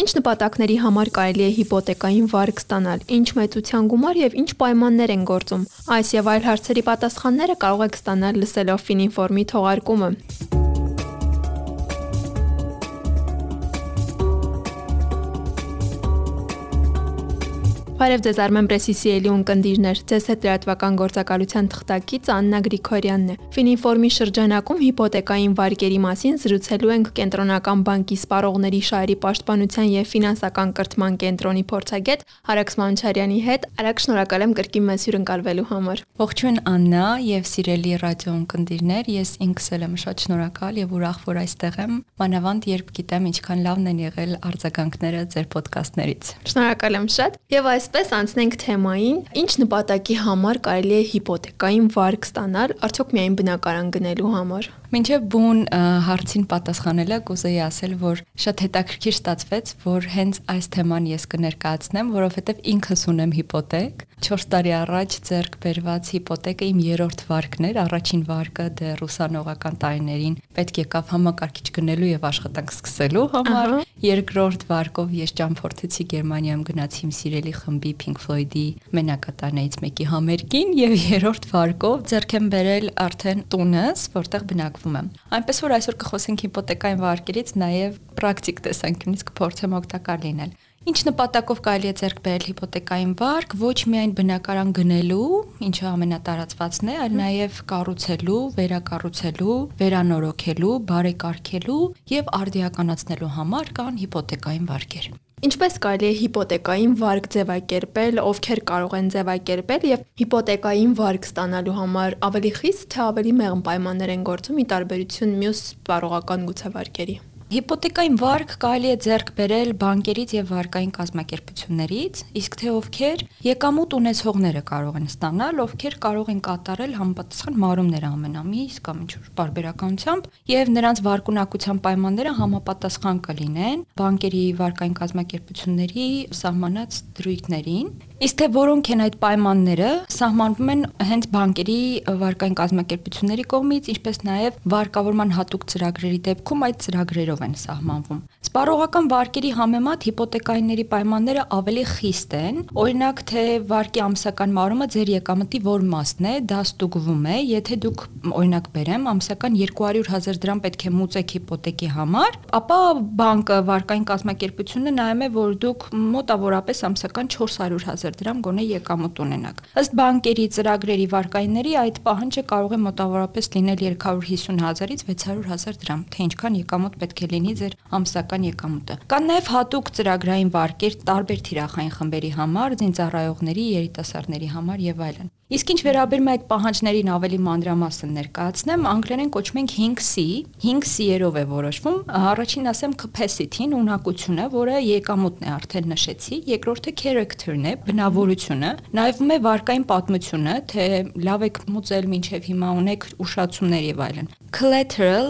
Ինչ նպատակների համար կարելի է հիպոթեկային վարկ ստանալ, ինչ մեծության գումար եւ ինչ պայմաններ են գործում։ Այս եւ այլ հարցերի պատասխանները կարող եք ստանալ լսելով Fininform-ի թողարկումը։ Բարև ձեզ Armen Press-ի սիրելի ունկնդիրներ։ Ձեզ հետ լրատվական գործակալության թղթակից Աննա Գրիգորյանն է։ Ֆինինֆորմի շրջանակում հիպոթեկային վարկերի մասին զրուցելու ենք Կենտրոնական բանկի սպառողների շահերի պաշտպանության եւ ֆինանսական կրթման կենտրոնի փորձագետ Արաքս Մանչարյանի հետ։ Արաքս, շնորհակալ եմ կրկին մեզ հյուրընկալվելու համար։ Ողջույն Աննա եւ սիրելի ռադիո ունկնդիրներ, ես ինքս եմ շատ շնորհակալ եւ ուրախ որ այստեղ եմ։ Մանավանդ երբ գիտեմ ինչքան լավն են եղել արձագանքները ձեր ոդկասթներից։ Շնորհակալ եմ շատ։ Եվ այս Այսպես անցնենք թեմային, ինչ նպատակի համար կարելի է հիպոթեկային վարկ ստանալ, արդյոք միայն բնակարան գնելու համար։ Մինչև բուն հարցին պատասխանելը կուզեի ասել, որ շատ հետաքրքիր ստացվեց, որ հենց այս թեման ես կներկայացնեմ, որովհետև ինքս ունեմ հիպոթեկ։ 4 տարի առաջ ձեռք բերված հիպոթեկը իմ երրորդ վարկն էր, առաջին վարկը դեռ ուսանողական տարիներին պետք եկավ համակարգիչ գնելու եւ աշխատանք սկսելու համար։ Երկրորդ վարկով ես ճամփորդեցի Գերմանիայում գնացի իմ սիրելի խմբի Pink Floyd-ի մենակատարներից մեկի համերգին եւ երրորդ վարկով ձեռք եմ բերել արդեն տունս, որտեղ բնակ ստիպվում եմ։ Այնպես որ այսօր կխոսենք հիպոթեկային վարկերից, նաև պրակտիկ տեսանկյունից կփորձեմ օգտակար լինել։ Ինչ նպատակով կարելի է ձեռք բերել հիպոթեկային վարկ, ոչ միայն բնակարան գնելու, ինչը ամենատարածվածն է, այլ նաև կառուցելու, վերակառուցելու, վերանորոգելու, բարեկարգելու եւ արդիականացնելու համար կան հիպոթեկային վարկեր։ Ինչպես կարելի է հիպոթեկային վարկ ձևակերպել, ովքեր կարող են ձևակերպել եւ հիպոթեկային վարկ ստանալու համար ավելի խիստ թե ավելի մեղմ պայմաններ են գործում՝ ի տարբերություն մյուս սպառողական գուցավարկերի։ Հիպոթեկային վարկ կարելի է ձեռք բերել բանկերից եւ վարկային կազմակերպություններից, իսկ թե ովքեր եկամուտ ունեցողները կարող են ստանալ, ովքեր կարող են կատարել համապատասխան մարումներ ամենամիս կամ ինչ-որ բարբերականությամբ եւ նրանց վարկունակության պայմանները համապատասխան կլինեն բանկերի վարկային կազմակերպությունների սահմանած դրույթներին Իսկ թե որոնք են այդ պայմանները, սահմանվում են հենց բանկերի վարկային կազմակերպությունների կողմից, ինչպես նաև վարկավորման հատուկ ծրագրերի դեպքում այդ ծրագրերով են սահմանվում։ Սպառողական վարկերի համեմատ հիպոթեկայինների պայմանները ավելի խիստ են։ Օրինակ, թե վարկի ամսական մարումը ձեր եկամտի որ մասն է, դա ստուգվում է, եթե դուք օրինակ բերեմ, ամսական 200.000 դրամ պետք է մուծեք հիպոթեկի համար, ապա բանկը վարկային կազմակերպությունը նայում է, որ դուք մոտավորապես ամսական 400.000 1000 դրամ գոնե եկամուտ ունենաք։ Ըստ բանկերի ծրագրերի վարկայինների այդ պահանջը կարող է մոտավորապես լինել 350.000-ից 600.000 դրամ, թե ինչքան եկամուտ պետք է լինի ձեր ամսական եկամուտը։ Կան նաև հատուկ ծրագրային վարկեր տարբեր թիրախային խմբերի համար, զինծառայողների, երիտասարդների համար եւ այլն։ Իսկ ինչ վերաբերում է այդ պահանջներին ավելի մանրամասն ներկայացնեմ, անգլերեն կոչում ենք 5C, 5C-երով է որոշվում։ Առաջին ասեմ capacity-ն, ունակությունը, որը եկամուտն է արդեն նշեցի, երկրորդը character-ն է, բնավորությունը, նայվում է վարկային պատմությունը, թե լավ եք մուծել մինչև հիմա ունեք ուշացումներ եւ այլն։ Collateral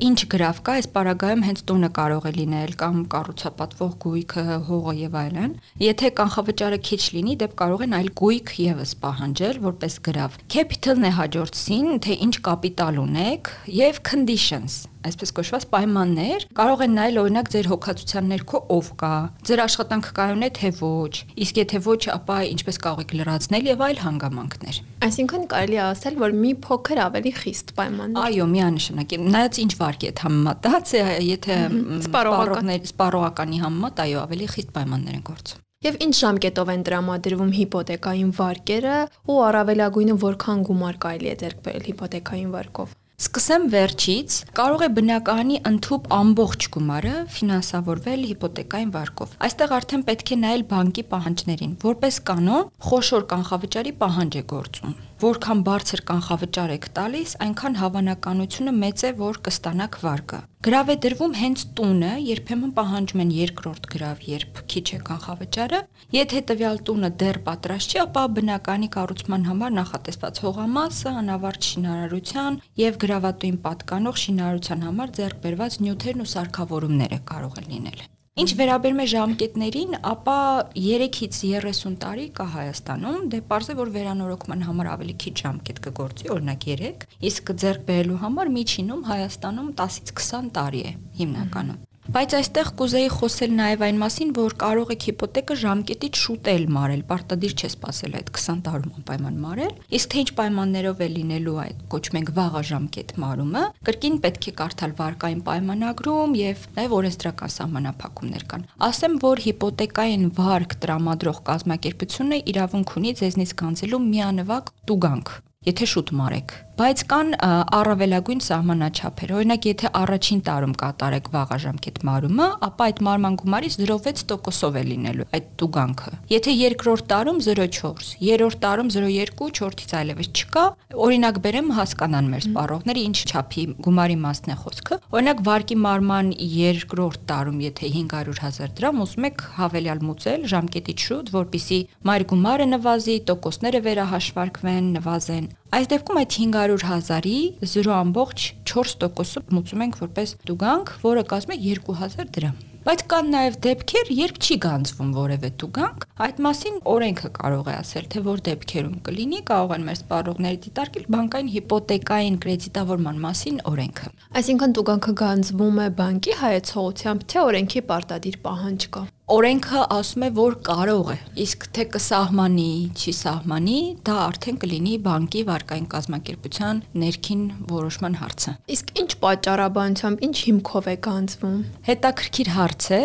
ինչ գրավ կա, այս պարագայում հենց տունը կարող է լինել կամ կառուցապատվող գույքը, հողը եւ այլն։ Եթե կանխավճարը քիչ լինի, դեպ կարող են այլ գույք եւս պահանջել, որպես գրավ։ Capital-ն է հաջորդ սին, թե ինչ կապիտալ ունեք եւ conditions այսպես կոչված պայմաններ կարող են նայել օրինակ ձեր հոգացության ներքո ով կա, ձեր աշխատանքը կայուն է թե ոչ, իսկ եթե ոչ, ապա ինչպես կարող եք լրացնել եւ այլ հանգամանքներ։ Այսինքն կարելի է ասել, որ մի փոքր ավելի խիստ պայմաններ։ Այո, միանշանակ։ Նայած ինչ վարկի է համեմատած, եթե սպառողական սպառողականի համեմատ, այո, ավելի խիստ պայմաններ են գործում։ Եվ ինչ ժամկետով են տրամադրվում հիպոթեկային վարկերը ու առավելագույնը որքան գումար կարելի է ձեռք բերել հիպոթեկային վարկով։ Սկսեմ վերջից, կարող է բնականի ընդཐུպ ամբողջ գումարը ֆինանսավորվել հիպոթեկային վարկով։ Այստեղ արդեն պետք է նայել բանկի պահանջներին։ Որպես կանոն, խոշոր կանխավճարի պահանջ է գործում որքան բարձր կանխավճար եք տալիս, այնքան հավանականությունը մեծ է, որ կստանաք վարկը։ Գրավ է դրվում հենց տունը, երբեմն պահանջում են երկրորդ գրավ, երբ քիչ է կանխավճարը։ Եթե տվյալ տունը դեռ պատրաստ չի, ապա բնականի կառուցման համար նախատեսված հողամասը, անավարտ շինարարության եւ գրավատուին պատկանող շինարարության համար ձեռք բերված նյութերն ու սարքավորումները կարող են լինել։ Ինչ վերաբերում է ժամկետներին, ապա 3-ից 30 տարի կա Հայաստանում, դե parz է որ վերանորոգման համար ավելի քիչ ժամկետ կգործի, օրինակ 3, իսկ ձեռք բերելու համար միջինում Հայաստանում 10-ից 20 տարի է հիմնականում։ Բայց այստեղ կուզեի խոսել նաև այն մասին, որ կարող եք հիպոթեքը ժամկետից շուտ էլ մարել, պարտադիր չէ սпасել այդ 20 տարում անպայման մարել։ Իսկ թե ինչ պայմաններով է լինելու այդ կոչմենք վաղաժամկետ մարումը, կրկին պետք է կարդալ վարկային պայմանագրում եւ նաեւ օրենսդրական սահմանափակումներ կան։ Ասեմ, որ հիպոթեքային վարկ տրամադրող կազմակերպությունը իրավունք ունի ձեզնից գանձելու միանվագ տուգանք, եթե շուտ մարեք բայց կան առավելագույն սահմանաչափեր։ Օրինակ, եթե առաջին տարում կատարեք վաղաժամկետ մարումը, ապա այդ մարման գումարից 0.6%-ով է լինելու այդ տուգանքը։ Եթե երկրորդ տարում 0.4, երրորդ տարում 0.2, չորթից այլևս չկա, օրինակ բերեմ հասկանան մեր սպառողները ինչ չափի գումարի մասն է խոսքը։ Օրինակ, վարկի մարման երկրորդ տարում, եթե 500.000 դրամ ուզում եք հավելյալ մուծել ժամկետից շուտ, որpիսի մայր գումարը նվազի, տոկոսները վերահաշվարկվեն, նվազեն։ Այս դեպքում այդ 500 հազարի 0.4%-ը մուծում ենք որպես տուգանք, որը կազմում է 2000 դրամ։ Բայց կան նաև դեպքեր, երբ չի գանձվում որևէ տուգանք։ Այդ մասին օրենքը կարող է ասել, թե որ դեպքերում կլինի, կարող են մեր սպառողները դիտարկել բանկային հիպոթեկային կրեդիտավորման մասին օրենքը։ Այսինքն տուգանքը գանձվում է բանկի հայեցողությամբ, թե օրենքի պարտադիր պահանջ կա օրենքը ասում է, որ կարող է, իսկ թե կսահմանի, չի սահմանի, դա արդեն կլինի բանկի վարկային կազմակերպության ներքին որոշման հարցը։ Իսկ ինչ պատճառաբանությամբ, ինչ հիմքով է գանձվում։ Հետաքրքիր հարց է,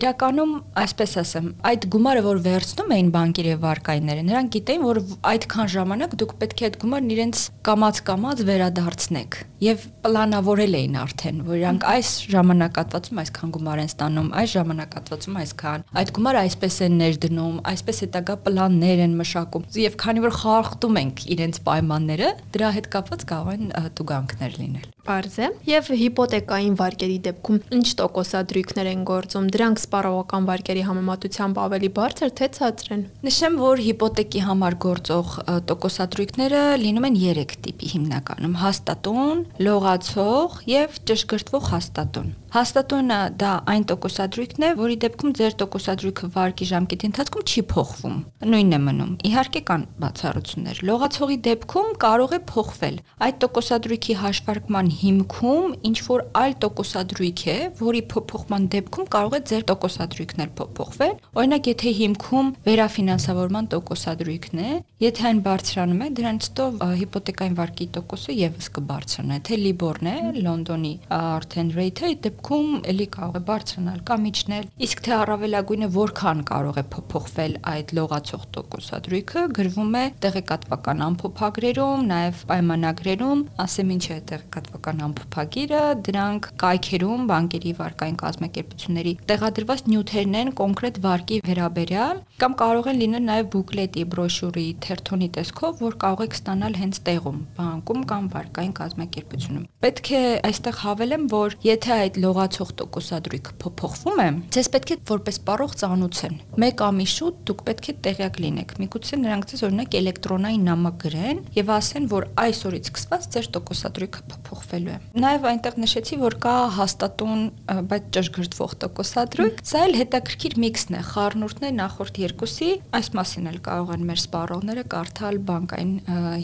իրականում, այսպես ասեմ, այդ գումարը, որ վերցնում էին բանկերը եւ վարկայինները, նրանք գիտեին, որ այդքան ժամանակ դուք պետք է այդ գումարն իրենց կամած-կամած վերադարձնեք եւ պլանավորել էին արդեն, որ իրանք այս ժամանակատվածում այսքան գումար են ստանում, այս ժամանակատվածում այսքան, այդ գումարը այսպես են ներդնում, այսպես հետագա պլաններ են մշակում եւ քանի որ խախտում ենք իրենց պայմանները, դրա հետ կապված կարող են տուգանքներ լինել։ Պարզ է։ Եվ հիպոթեկային վարկերի դեպքում ինչ տոկոսադրույքներ են գործում։ Դրանք սպառողական վարկերի համեմատությամբ ավելի բարձր թե ցածր են։ Նշեմ, որ հիպոթեկի համար գործող տոկոսադրույքները լինում են 3 տիպի հիմնականում՝ հաստատուն, լողացող եւ ճշգրտվող հաստատուն։ Հաստատունը դա այն տոկոսադրույքն է, որի դեպքում ձեր տոկոսադրույքը վարկի ժամկետի ընթացքում չի փոխվում։ Նույնն է մնում։ Իհարկե կան բացառություններ։ Լողացողի դեպքում կարող է փոխվել։ Այդ տոկոսադրույքի հաշվարկման հիմքում ինչ որ այլ տոկոսադրույք է, որի փոփոխման դեպքում կարող է ձեր տոկոսադրույքն էլ փոփոխվել։ Օրինակ, եթե հիմքում վերաֆինանսավորման տոկոսադրույքն է, եթե այն բարձրանում է, դրանից հետո հիպոթեկային վարկի տոկոսը եւս կբարձրանա։ Թե Libor-ն է, Լոնդոնի արդեն rate-ը, այդ դեպքում ելի կարող է բարձրանալ կամ իջնել։ Իսկ թե առավելագույնը որքան կարող է փոփոխվել այդ լողացող տոկոսադրույքը, գրվում է տեղեկատվական ամփոփագրերում, նաև պայմանագրերում, ասեմ ինչ է տեղեկատվական ամփոփագիրը, դրանք կայքերում բանկերի վարկային կազմակերպությունների տեղադրված նյութերն են կոնկրետ վարկի վերաբերյալ կամ կարող են լինել նաև բուկլետի, բրոշյուրի, թերթոնի տեսքով, որ կարող եք ստանալ հենց տեղում, բանկում կամ վարկային կազմակերպությունում։ Պետք է այստեղ հավելեմ, որ եթե այդ լողացող տոկոսադրույքը փոփոխվում է, ձեզ պետք է որպես պարող ծանուցեն։ Մեկ ամիս շուտ դուք պետք է տեղյակ լինեք։ Միգուցե նրանք ձեզ օրինակ էլեկտրոնային նամակ գրեն եւ ասեն, որ այսօրից սկսված ձեր տոկոսադրույքը փոփոխվելու է։ Նաեւ այնտեղ նշեցի, որ կա հաստատուն, բայց ճշգրտվող տոկոսադրույք։ Սա էլ հետաքրքիր միքսն է, խառնուրդն է նախորդ երկուսի, այս մասին էլ կարող են մեր սպառողները կարդալ բանկային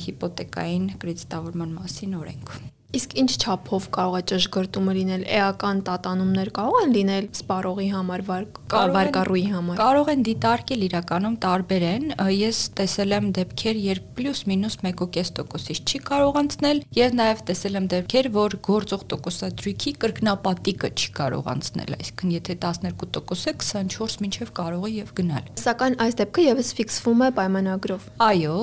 հիպոթեկային կրեդիտավորման մասին օրենքում։ Իսկ ինչ չափով կարող է ճշգրտումը լինել, էական տատանումներ կարող են լինել սպառողի համար, վարկառուի համար։ Կարող են դիտարկել իրականում տարբեր են։ Ես տեսել եմ դեպքեր, երբ պլյուս-մինուս 1.5%-ից չի կարող անցնել, եւ նաեւ տեսել եմ դեպքեր, որ գործող տոկոսադրույքի կրկնապատիկը չի կարող անցնել, այսինքն եթե 12% է, 24 մինչև կարող է եւ գնալ։ Սակայն այս դեպքը եւս ֆիքսվում է պայմանագրով։ Այո,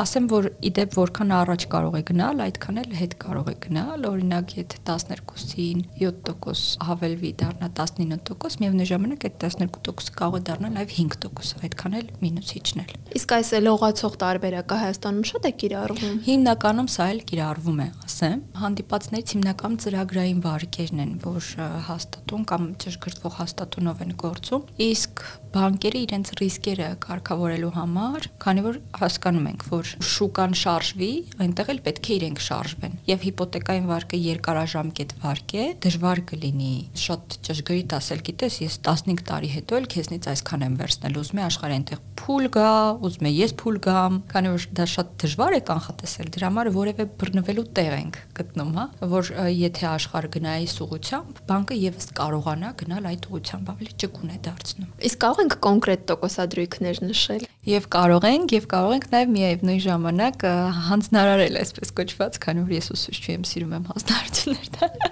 ասեմ, որ իդեպ որքան առաջ կարող է գնալ, այդքան էլ հետ կարող է գնալ գնալ, օրինակ եթե 12-ին 7% հավելվի դառնա 19%, միևնույն ժամանակ այդ 12% կարող է դառնալ նաև 5%, այդքան էլ մինուս իջնել։ Իսկ այս լողացող տարբերակը Հայաստանում շատ է կիրառվում։ Հիմնականում սա էլ կիրառվում է, ասեմ։ Հանդիպածներից հիմնական ծրագրային վարկերն են, որ հաստատուն կամ ճշգրտվող հաստատունով են գործում, իսկ բանկերը իրենց ռիսկերը կարգավորելու համար, քանի որ հասկանում ենք, որ շուկան շարժվի, այնտեղ էլ պետք է իրենք շարժվեն։ Եվ հիպոթեկ հիպոթեկային վարկը երկարաժամկետ վարկ է, դժվար կլինի շատ ճշգրիտ ասել, գիտես, ես 15 տարի հետո էլ քեզնից այսքան եմ վերցնել, ուզում եմ աշխարհի այնտեղ փուլ գա, ուզում եմ ես փուլ գամ, քանի որ դա շատ դժվար է կանխատեսել, դրա համար որևէ բռնվելու տեղ ենք գտնում, հա, որ եթե աշխարհը գնայի սուղությամբ, բանկը եւս կարողանա գնալ այդ ուղությամբ, ավելի ճկուն է դարձնում։ Իսկ կարող ենք կոնկրետ տոկոսադրույքներ նշել։ Եվ կարող ենք, եւ կարող ենք նաեւ միևնույն ժամանակ հանձնարարել, այսպես կոչված, քանի որ ես ուսուցչի եմ, սիրում եմ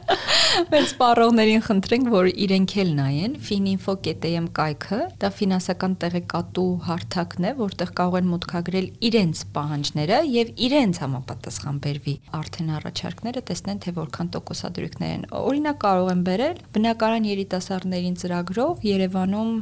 Մեր սպառողներին խնդրենք, որ իրենք էլ նայեն fininfo.am կայքը, դա ֆինանսական տեղեկատու հարթակն է, որտեղ կարող են մուտքագրել իրենց պահանջները եւ իրենց համապատասխան բերվի արդեն առաջարկները, տեսնեն թե որքան տոկոսադրույքներ են։ Օրինակ կարող են բերել բնակարան երիտասարդներին ծրագրով Երևանում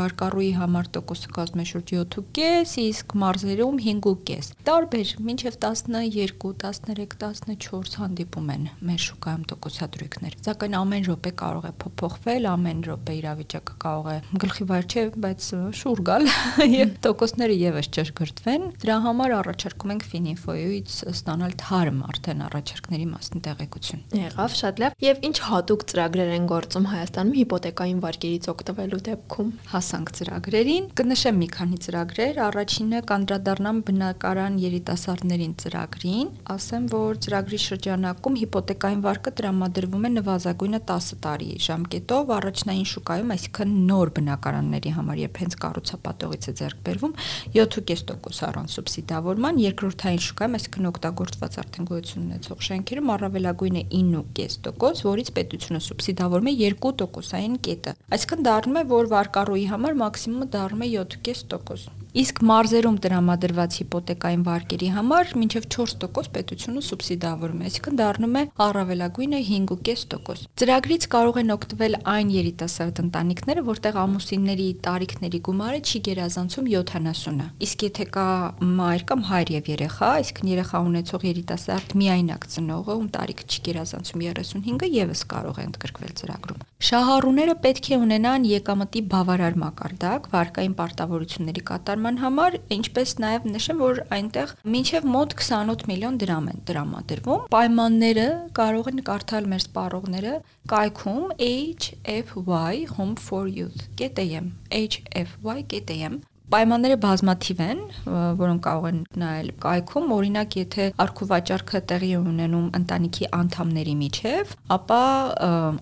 վարկառուի համար տոկոսը կազմում է շուրջ 7.5, իսկ մարզերում 5.5։ Տարբեր, մինչև 12, 13, 14 հանդիպում են մեր շուկայում տոկոսադրույքներ։ Սակայն ամեն րոպե կարող է փոփոխվել, ամեն րոպե իրավիճակը կարող է գլխի վար չէ, բայց շուր գալ եւ տոկոսները եւս ճշգրտվեն։ Դրա համար առաջարկում ենք Fininfo-ից ստանալ թարմ արդեն առաջարկների մասին տեղեկություն։ Եղավ շատ լավ։ Եվ ինչ հատուկ ծրագրեր են գործում Հայաստանում հիպոթեկային վարկերից օգտվելու դեպքում։ Հասանք ծրագրերին։ Կնշեմ մի քանի ծրագրեր։ Առաջինը կանդրադառնամ բնակարան երիտասարդներին ծրագրին։ Ասեմ, որ ծրագրի շրջանակում հիպոթեկային վարկը տրամադրվում է նվազագույնը 10 տարի ժամկետով առաջնային շուկայում, այսինքն նոր բնակարանների համար, երբ հենց կառուցապատողից է ձեռք բերվում 7.5% առանց սուբսիդավորման, երկրորդային շուկայում, այսինքն օգտագործված արդեն գոյություն ունեցող շենքերում առավելագույնը 9.5%, որից պետությունը սուբսիդավորում է 2%-ային կետը։ Այսինքն դառնում է, որ վարկառուի համար մաքսիմումը դառնում է 7.5%։ Իսկ մարզերում տրամադրված հիպոթեկային վարկերի համար մինչև 4% պետությունը սուբսիդավորում է, այսինքն դառնում է առավելագույնը 5.5%։ Ծրագրից կարող են օգտվել այն երիտասարդ ընտանիքները, որտեղ ամուսինների տարիքների գումարը չի գերազանցում 70-ը։ Իսկ եթե կա մայր կամ հայր եւ երեխա, այսինքն երեխա ունեցող երիտասարդ միայնակ ծնողը, ում տարիքը չի գերազանցում 35-ը, եւս կարող է ընդգրկվել ծրագրում։ Շահառուները պետք է ունենան եկամտի բավարար մակարդակ վարկային պարտավորությունների կատարման համար, ինչպես նաև նշեմ, որ այնտեղ մինչև մոտ 28 միլիոն դրամ են տրամադրվում։ Պայմանները կարող են կարդալ մեր սպառողները կայքում HFY Home for Youth.am hfy.am Պայմանները բազմաթիվ են, որոնք կարող են նայել կայքում, օրինակ եթե արքու վաճառքը տեղի ունենում ընտանիքի անդամների միջև, ապա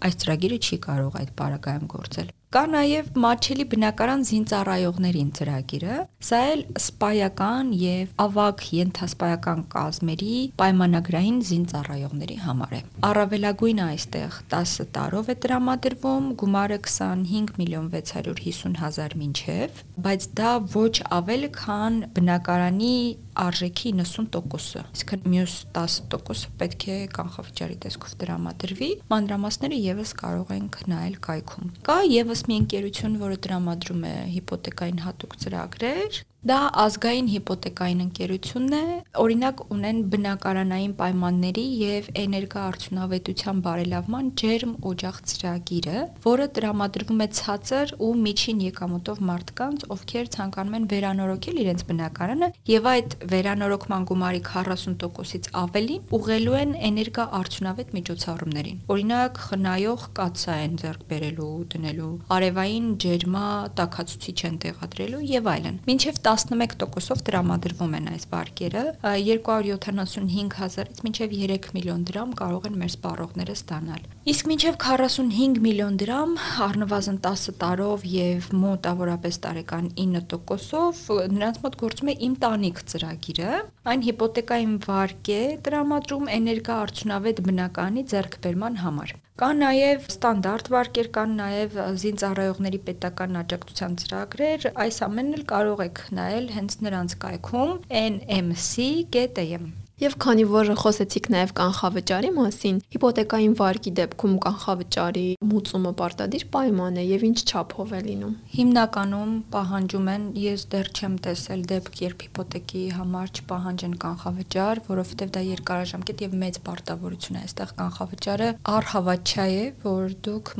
այս ծրագիրը չի կարող այդ պարագայում գործել։ Կա նաև մատչելի բնակարան զինծառայողներին ծրագիրը։ Սա էլ սպայական եւ ավակ ենթասպայական կազմերի պայմանագրային զինծառայողների համար է։ Առավելագույնը այստեղ 10 տարով է տրամադրվում, գումարը 25 միլիոն 650 հազար մինչև, բայց դա ոչ ավել քան բնակարանի արժեքի 90%-ը։ Այսինքն մյուս 10%-ը պետք է կանխավճարի տեսքով տրամադրվի։ Մանրամասները եւս կարող ենք նայել կայքում։ Կա եւս մի ընկերություն, որը տրամադրում է հիպոթեկային հատուկ ծրագրեր, Դա ազգային հիպոթեկային ընկերությունն է, օրինակ ունեն բնակարանային պայմանների եւ էներգոարդյունավետության բարելավման ջերմ օջախ ծրագիրը, որը տրամադրվում է ցածր ու միջին եկամուտով մարդկանց, ովքեր ցանկանում են վերանորոգել իրենց բնակարանը եւ այդ վերանորոգման գումարի 40%-ից ավելին ուղղելու են էներգոարդյունավետ միջոցառումներին։ Օրինակ խնայող կացա են ձեռք բերելու, դնելու, արևային ջերմա տակացուցիչ են տեղադրելու եւ այլն։ Մինչեւ 11%-ով տրամադրվում են այս վարկերը 275 հազարից մինչև 3 միլիոն դրամ կարող են մեր սպառողները ստանալ։ Իսկ մինչև 45 միլիոն դրամ առնվազն 10 տարով եւ մոտավորապես տարեկան 9%-ով նրանց մոտ գործում է իմ տանիք ծրագիրը։ Այն հիպոթեկային վարկ է տրամադրում էներգոարդյունավետ բնականի ձեռքբերման համար։ Կա նաև ստանդարտ վարկեր, կան նաև զինծառայողների պետական աջակցության ծրագրեր, այս ամենն էլ կարող եք նայել հենց նրանց կայքում nmc.am Եվ քանի որ խոսեցիք նաև կանխավճարի մասին, հիպոթեկային վարկի դեպքում կանխավճարի մուծումը պարտադիր պայման է եւ ինչ չափով է լինում։ Հիմնականում պահանջում են, ես դեռ չեմ տեսել դեպք, երբ հիպոթեկի համար չպահանջեն կանխավճար, որովհետեւ դա երկարաժամկետ եւ մեծ պարտավորություն է։ Այստեղ կանխավճարը առհավաճա է, որ դուք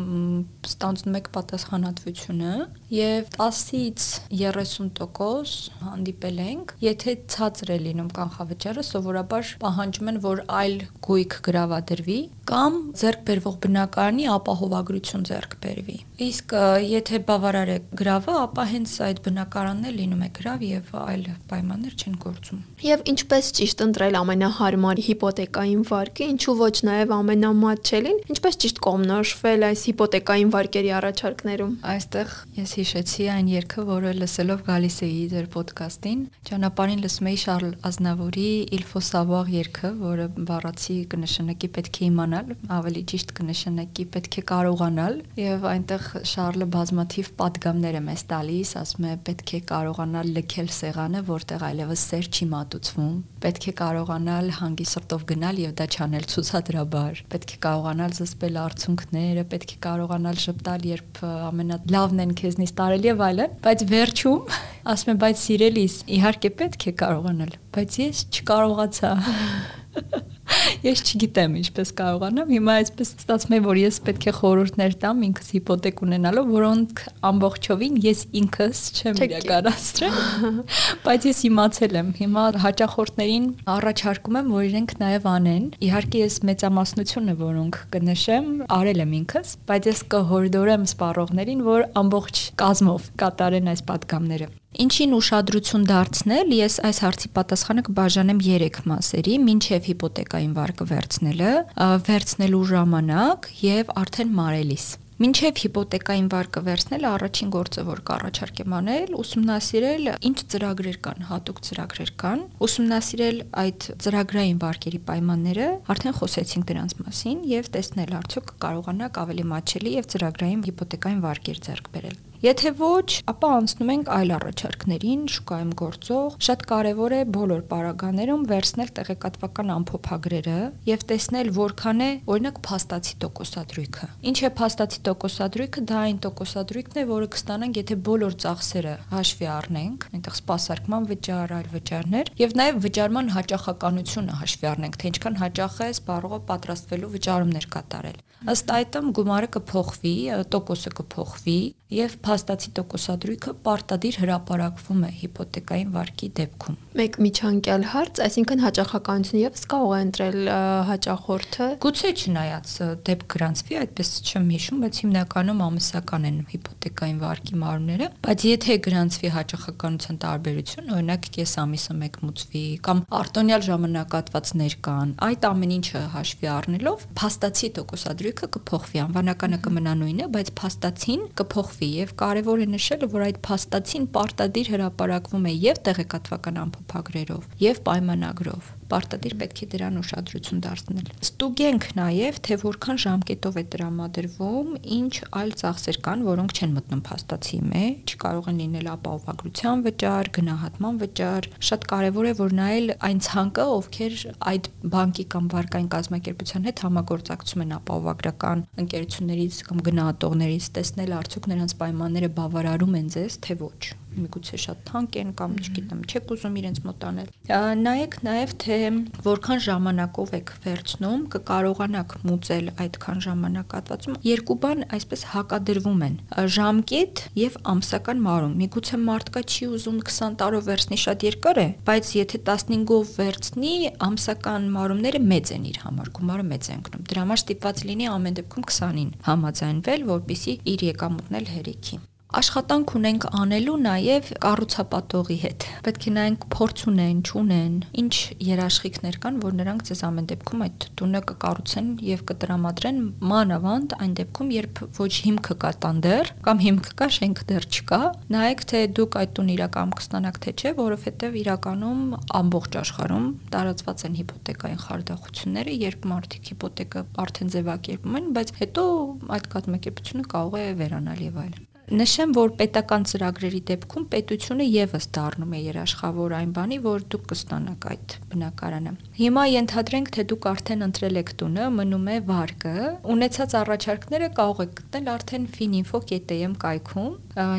ստանձնում եք պատասխանատվությունը եւ 10-ից 30% հանդիպել ենք, եթե ցածր է լինում կանխավճարը, սովորաբար սովորաբար պահանջում են, որ այլ գույք գրավադրվի կամ ձեռք բերվող բնակարանի ապահովագրություն ձեռք բերվի։ Իսկ եթե բավարար է գրավը, ապա հենց այդ բնակարանն է լինում է գրավ եւ այլ պայմաններ չեն գործում։ Եվ ինչպես ճիշտ ընտրել ամենահարմար հիպոթեկային վարկը, ինչու ոչ նաեւ ամենամատչելին, ինչպես ճիշտ կողմնորոշվել այս հիպոթեկային վարկերի առաջարկներում։ Այստեղ ես հիշեցի այն երգը, որը լսելով գալիս էի ձեր ոդկասթին, ճանապարհին լսում էի Շարլ Ազնավուրի Il faut սա վաղ երկը, որը բառացի կնշանակի պետք է իմանալ, ավելի ճիշտ կնշանակի պետք է կարողանալ, եւ այնտեղ Շարլը բազմաթիվ падգամներ է մեզ տալիս, ասում է պետք է կարողանալ լքել սեղանը, որտեղ այլևս սեր չի մատուցվում, պետք է կարողանալ հանգի սրտով գնալ եւ դա չանել ցուցադրաբար, պետք է կարողանալ զսպել արցունքները, պետք է կարողանալ շփտալ, երբ ամենալավն են քեզնից տարել եւ այլն, բայց վերջում ասում է բայց սիրելիս, իհարկե պետք է կարողանալ, բայց ես չկարողացա Ես չգիտեմ ինչպես կարողանամ։ Հիմա այսպես ստացվում է, որ ես պետք է խորհուրդներ տամ ինքս հիպոթեք ունենալով, որոնք ամբողջովին ես ինքս չեմ իրականացրել։ Բայց ես իմացել եմ։ Հիմա հաճախորդներին առաջարկում եմ, որ իրենք նաև անեն։ Իհարկե ես մեծամասնություն է, որոնք կնշեմ, արել եմ ինքս, բայց ես կհորդորեմ սպառողներին, որ ամբողջ կազմով կատարեն այս պատգամները։ Ինչին ուշադրություն դարձնել, ես այս հարցի պատասխանը կբաժանեմ 3 մասերի՝ մինչև հիպոթեկային վարկը վերցնելը, վերցնելու ժամանակ եւ արդեն մարելիս։ Մինչև հիպոթեկային վարկը վերցնելը առաջին գործը, որ կառաջարկեմ անել, ուսումնասիրել ինչ ծրագրեր կան, հատուկ ծրագրեր կան, ուսումնասիրել այդ ծրագրային վարկերի պայմանները, արդեն խոսեցինք դրանց մասին եւ տեսնել արդյոք կարողանաք ավելի մատչելի եւ ծրագրային հիպոթեկային վարկեր ձեռք բերել։ Եթե ոչ, ապա անցնում ենք այլ առաջարկներին, շուկայում գործող։ Շատ կարևոր է բոլոր պարագաներում վերցնել տեղեկատվական ամփոփագրերը եւ տեսնել որքան է, օրինակ, փաստացի տոկոսադրույքը։ Ինչ է փաստացի տոկոսադրույքը, դա այն տոկոսադրույքն է, որը կստանանք, եթե բոլոր ծախսերը հաշվի առնենք, այնտեղ սպասարկման վճար, այլ վճարներ, եւ նաեւ վճարման հաճախականությունը հաշվի առնենք, թե ինչքան հաճախ է սպառողը պատրաստվելու վճարումներ կատարել։ Ըստ այդմ գումարը կփոխվի, տոկոսը կփոխվի եւ փաստացի տոկոսադրույքը պարտադիր հրապարակվում է հիպոթեկային վարկի դեպքում։ Մեկ միջանկյալ հարց, այսինքն հաճախականություն եւս կարող է ընտրել հաճախորդը։ Գուցե չնայած դեպք գրանցվի, այդպես չեմ հիշում, բայց հիմնականում ամսական են հիպոթեկային վարկի մարմինները, բայց եթե գրանցվի հաճախականության տարբերություն, օրինակ կես ամիսը մեկ մուծվի կամ արտոնյալ ժամանակատվածներ կան, այդ ամեն ինչը հաշվի առնելով փաստացի տոկոսադրույքը կփոխվի, անվանականը կմնա նույնը, բայց փաստացին կփոխվի եւ կարեւոր է նշել, որ այդ փաստացին պարտադիր հրապարակվում է եւ տեղեկատվական ամփոփագրերով եւ պայմանագրով պարտադիր պետք է դրան ուշադրություն դարձնել։ Ստուգենք նաև, թե որքան ժամկետով է տրամադրվում, ինչ այլ ծախսեր կան, որոնք չեն մտնում փաստացի մեջ, կարող են լինել ապահովագրության վճար, գնահատման վճար։ Շատ կարևոր է, որ նայել այն ցանկը, ովքեր այդ բանկի կամ վարկային կազմակերպության հետ համագործակցում են ապահովագրական ընկերություններից կամ գնահատողներից, տեսնել արդյոք նրանց պայմանները բավարարում են ձեզ, թե ոչ միգուցե շատ թանկ են կամ չգիտեմ, չեք ուզում իրենց մոտանել։ Նայեք նաև թե որքան ժամանակով եք վերցնում, կկարողանաք մուծել այդքան ժամանակատվածում։ Երկու բան այսպես հակադրվում են՝ ժամկետ եւ ամսական մարում։ Միգուցե մարդկա չի ուզում 20 տարով վերցնի շատ երկար է, բայց եթե 15-ով վերցնի, ամսական մարումները մեծ են իր համար, գումարը մեծ է ընկնում։ Դրա համար ստիպված լինի ամեն դեպքում 20-ին համաձայնվել, որpիսի իր եկամուտն էլ հերիքի աշխատանք ունենք անելու նաև կառուցապատողի հետ։ Պետք է նայենք փորձ ունեն, չունեն, ինչ երաշխիքներ կան, որ նրանք ձեզ ամեն դեպքում այդ տունը կկառուցեն եւ կտրամադրեն մանավանդ այն դեպքում, երբ ոչ հիմքը կա տան դեռ կամ հիմքը կա, շենքը դեռ չկա։ Նայեք թե դուք այդ տուն իրական կստանաք թե չէ, որովհետեւ իրականում ամբողջ աշխարհում տարածված են հիպոթեկային խարդախությունները, երբ մարդիկ հիպոթեկը արդեն ձևակերպում են, բայց հետո այդ կազմակերպությունը կարող է վերանալ եւ այլն։ Նշեմ, որ պետական ծրագրերի դեպքում պետությունը եւս դառնում է երաշխավոր այն բանի, որ դուք կստանաք այդ բնակարանը։ Հիմա ենթադրենք, թե դուք արդեն ընտրել եք տունը, մնում է վարկը, ունեցած առաջարկները կարող եք գտնել արդեն fininfo.am կայքում։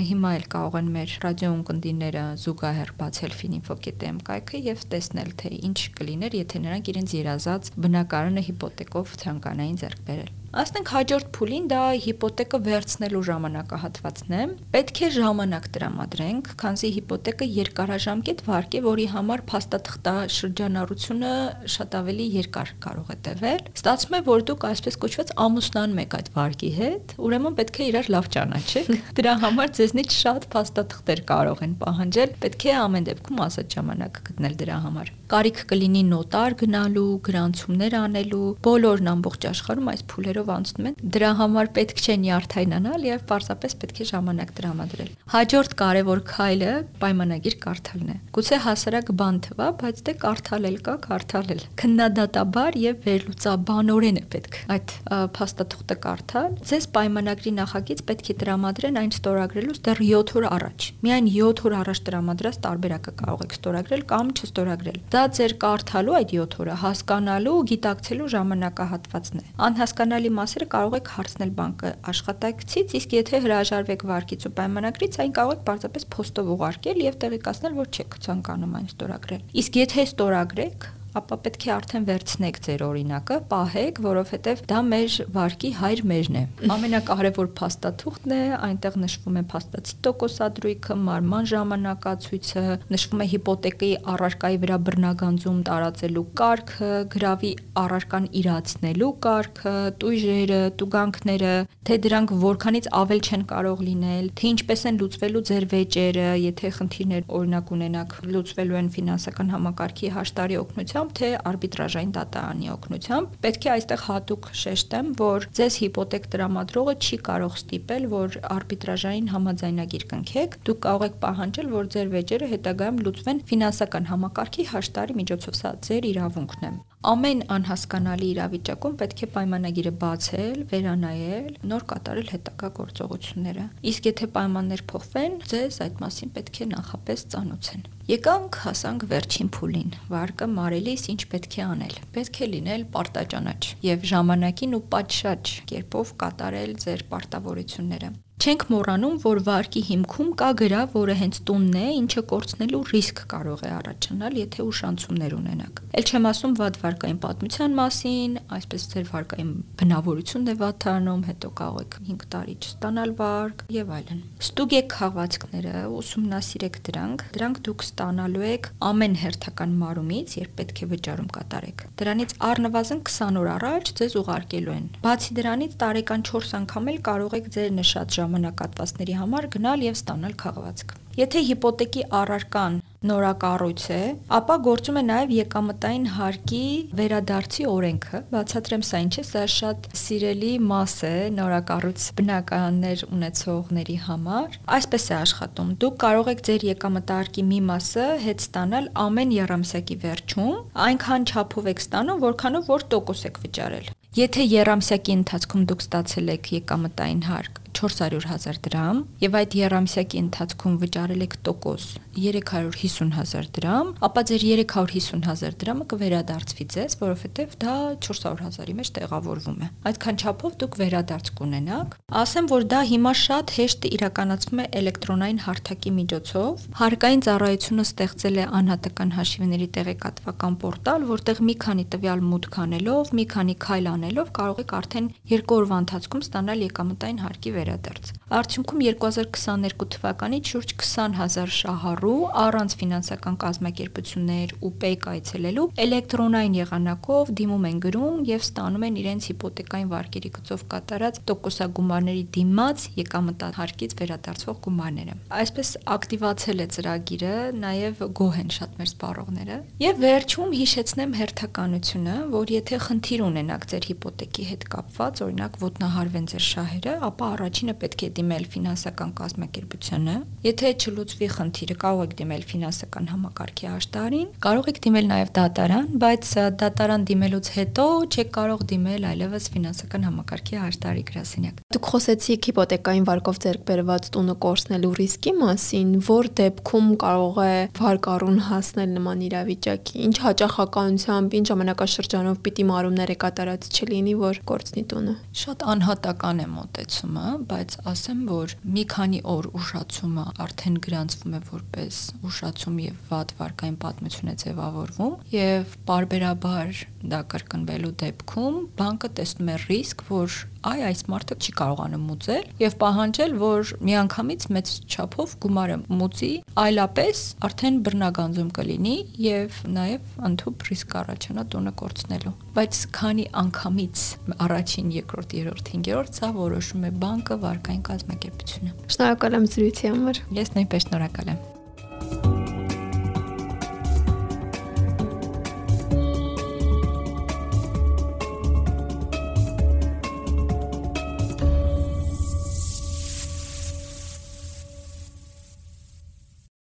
Հիմա էլ կարող են մեր ռադիոընկերները զուգահեռ բացել fininfo.am կայքը եւ տեսնել, թե ինչ կլիներ, եթե նրանք իրենց երազած բնակարանը հիպոթեկով ցանկանային ձեռք բերել։ Ասենք հաջորդ փուլին դա հիպոթեկը վերցնելու ժամանակահատվածն է։ Պետք է ժամանակ տրամադրենք, քանզի հիպոթեկը երկարաժամկետ վարկ է, որի համար փաստաթղթա շրջանառությունը շատ ավելի երկար կարող է տևել։ Ստացվում է, որ դուք այսպես կոչված ամուսնանում եք այդ վարկի հետ, ուրեմն պետք է իրար լավ ճանաչեք։ Դրա համար ձեզնից շատ փաստաթղթեր կարող են պահանջել, պետք է ամեն դեպքում ազատ ժամանակ գտնել դրա համար։ Կարիք կլինի նոտար գնալու, գրանցումներ անելու, բոլորն ամբողջ աշխարհում այս փուլերով անցնում են։ Դրա համար պետք չէ նյարդայնանալ եւ պարզապես պետք է ժամանակ տրամադրել։ Հաջորդ կարևոր քայլը պայմանագիր կարդալն է։ Գուցե հասարակ բան թվա, բայց դե կարդալել կա, կարդալել։ Քննադատաբար եւ վերլուծաբանորեն է պետք այդ փաստաթուղթը կարդալ։ Ձեզ պայմանագրի նախագիծ պետք է տրամադրեն այն ստորագրելուց դեռ 7 օր առաջ։ Միայն 7 օր առաջ տրամադրած տարբերակը կարող եք ստորագրել կամ չստորագրել։ Դա ձեր կարդալու այդ 7 օրը հասկանալու, գիտակցելու ժամանակահատվածն է։ Անհասկանալի մասերը կարող եք հարցնել բանկը աշխատակցից, իսկ եթե հրաժարվեք վարկից ու պայմանագրից, այն կարող եք պարզապես փոստով ուղարկել եւ տեղեկացնել, որ չեք ցանկանում այն ստորագրել։ Իսկ եթե ստորագրեք, ապա պետք է արդեն վերցնեք ձեր օրինակը, պահեք, որովհետև դա մեր վարկի հայր մերն է։ Ամենակարևոր փաստաթուղթն է, այնտեղ նշվում է փաստացի տոկոսադրույքը, մարման ժամանակացույցը, նշվում է հիպոթեկայի առարկայի վրա բռնագանձում տարածելու կարգը, գրավի առարկան իրացնելու կարգը, տույժերը, տուգանքները, թե դրանք որքանից ավել չեն կարող լինել, թե ինչպես են լուծվելու ձեր վեճերը, եթե խնդիրներ օրինակ ունենաք, լուծվելու են ֆինանսական համակարգի հաշտարի օգնությամբ օգնությամբ, թե արբիտրաժային դատարանի օգնությամբ։ Պետք է այստեղ հատուկ շեշտեմ, որ ձեզ հիպոթեկ տրամադրողը չի կարող ստիպել, որ արբիտրաժային համաձայնագիր կնքեք։ Դուք կարող եք պահանջել, որ ձեր վեճերը հետագայում լուծվեն ֆինանսական համակարգի հաշտարի միջոցով։ Սա ձեր իրավունքն է ամեն անհասկանալի իրավիճակում պետք է պայմանագիրը բացել, վերանայել, նոր կատարել հետագա գործողությունները։ Իսկ եթե պայմաններ փոխվեն, ձեզ այդ մասին պետք է նախապես ծանոթեն։ Եկանք հասանք վերջին փուլին։ Վարկը մարելիս ինչ պետք է անել։ Պետք է լինել պարտաճանաչ եւ ժամանակին ու պատշաճ կերպով կատարել ձեր պարտավորությունները։ Չենք մոռանում, որ վարկի հիմքում կա գրավ, որը հենց տունն է, ինչը կորցնելու ռիսկ կարող է առաջանալ, եթե ուշանցումներ ունենաք։ Էլ չեմ ասում վատ վարկային պատմության մասին, այսպես ձեր վարկային բնավորությունն է վատանում, հետո կարող եք 5 տարի չստանալ վարկ եւ այլն։ Ստուգ եք խաղացքները, ուսումնասիրեք դրանք, դրանք դուք ստանալու եք ամեն հերթական մարումից, երբ պետք է վճարում կատարեք։ Դրանից առնվազն 20 օր առաջ ձեզ ուղարկելու են։ Բացի դրանից տարեկան 4 անգամ էլ կարող եք ձեր նշած ժամանակատվածների համար գնալ եւ ստանալ քաղվածք։ Եթե հիպոթեկի առարկան նորակառույց է, ապա գործում է նաև եկամտային հարկի վերադարձի օրենքը։ Բացատրեմ սա ինչ է, սա շատ սիրելի մաս է նորակառույց բնականներ ունեցողների համար։ Այսպես է աշխատում։ Դուք կարող եք ձեր եկամտահարկի մի մասը հետ ստանալ ամեն երամսյակի վերջում, այնքան չափով եք ստանում, որքանով որ տոկոս եք վճարել։ Եթե երամսյակի ընթացքում դուք ստացել եք եկամտային հարկ 400.000 դրամ եւ այդ երամսյակի ընթացքում վճարել եք տոկոս 350.000 դրամ, ապա ձեր 350.000 դրամը կվերադարձվի ձեզ, որովհետեւ դա 400.000-ի մեջ տեղավորվում է։ Այդքան չափով դուք վերադարձ կունենաք։ Ասեմ, որ դա հիմա շատ հեշտ իրականացվում է էլեկտրոնային հարթակի միջոցով։ Հարկային ծառայությունը ստեղծել է անհատական հաշիվների տեղեկատվական պորտալ, որտեղ մի քանի տվյալ մուտք անելով, մի քանի քայլ անելով կարող եք արդեն երկու օրվա ընթացքում ստանալ եկամտային հարկի վեր վերադարձ։ Արդյունքում 2022 թվականից շուրջ 20000 շահառու առանց ֆինանսական կազմակերպություններ ու պեկ այցելելու էլեկտրոնային եղանակով դիմում են գրում եւ ստանում են իրենց հիպոթեկային վարկերի գծով կատարած տոկոսագումարների դիմաց եկամտահարկից վերադարձվող գումարները։ Այսպես ակտիվացել է ծրագիրը, նաեւ գոհ են շատ մեր սպառողները։ Եվ վերջում հիշեցնեմ հերթականությունը, որ եթե խնդիր ունենաք ձեր հիպոթեկի հետ կապված, օրինակ ոտնահարվեն ձեր շահերը, ապա առաջ առաջինը պետք է դիմել ֆինանսական կազմակերպությանը։ Եթե չլուծվի խնդիրը, կարող եք դիմել ֆինանսական համակարգի աշտարին, կարող եք դիմել նաև դատարան, բայց դատարան դիմելուց հետո չեք կարող դիմել այլևս ֆինանսական համակարգի աշտարի գրասենյակ։ Դուք խոսեցիք հիպոթեկային վարկով ձեռք բերված տունը կորցնելու ռիսկի մասին, որ դեպքում կարող է վարկառուն հասնել նման իրավիճակի։ Ինչ հաճախականությամբ, ինչ ժամանակաշրջանով պիտի մարումները կատարած չլինի, որ կորցնի տունը։ Շատ անհատական է մոտեցումը, բայց ասեմ, որ մի քանի օր ուշացումը արդեն գրանցվում է որպես ուշացում եւ վատ վարկային պատմություն է ձևավորվում եւ parberabar դա կրկնվելու դեպքում բանկը տեսնում է ռիսկ, որ այ այս մարդը չի կարողանում մուծել եւ պահանջել, որ միանգամից մեծ չափով գումարը մուծի, այլապես արդեն բռնագանձում կլինի եւ նաեւ ընդհանուր ռիսկ առաջանա տունը կորցնելու։ Բայց քանի անգամից առաջին, երկրորդ, երրորդ, հինգերորդ սա որոշում է բանկը վարկային կազմակերպությունը։ Շնորհակալ եմ զրույցի համար։ Ես նույնպես շնորհակալ եմ։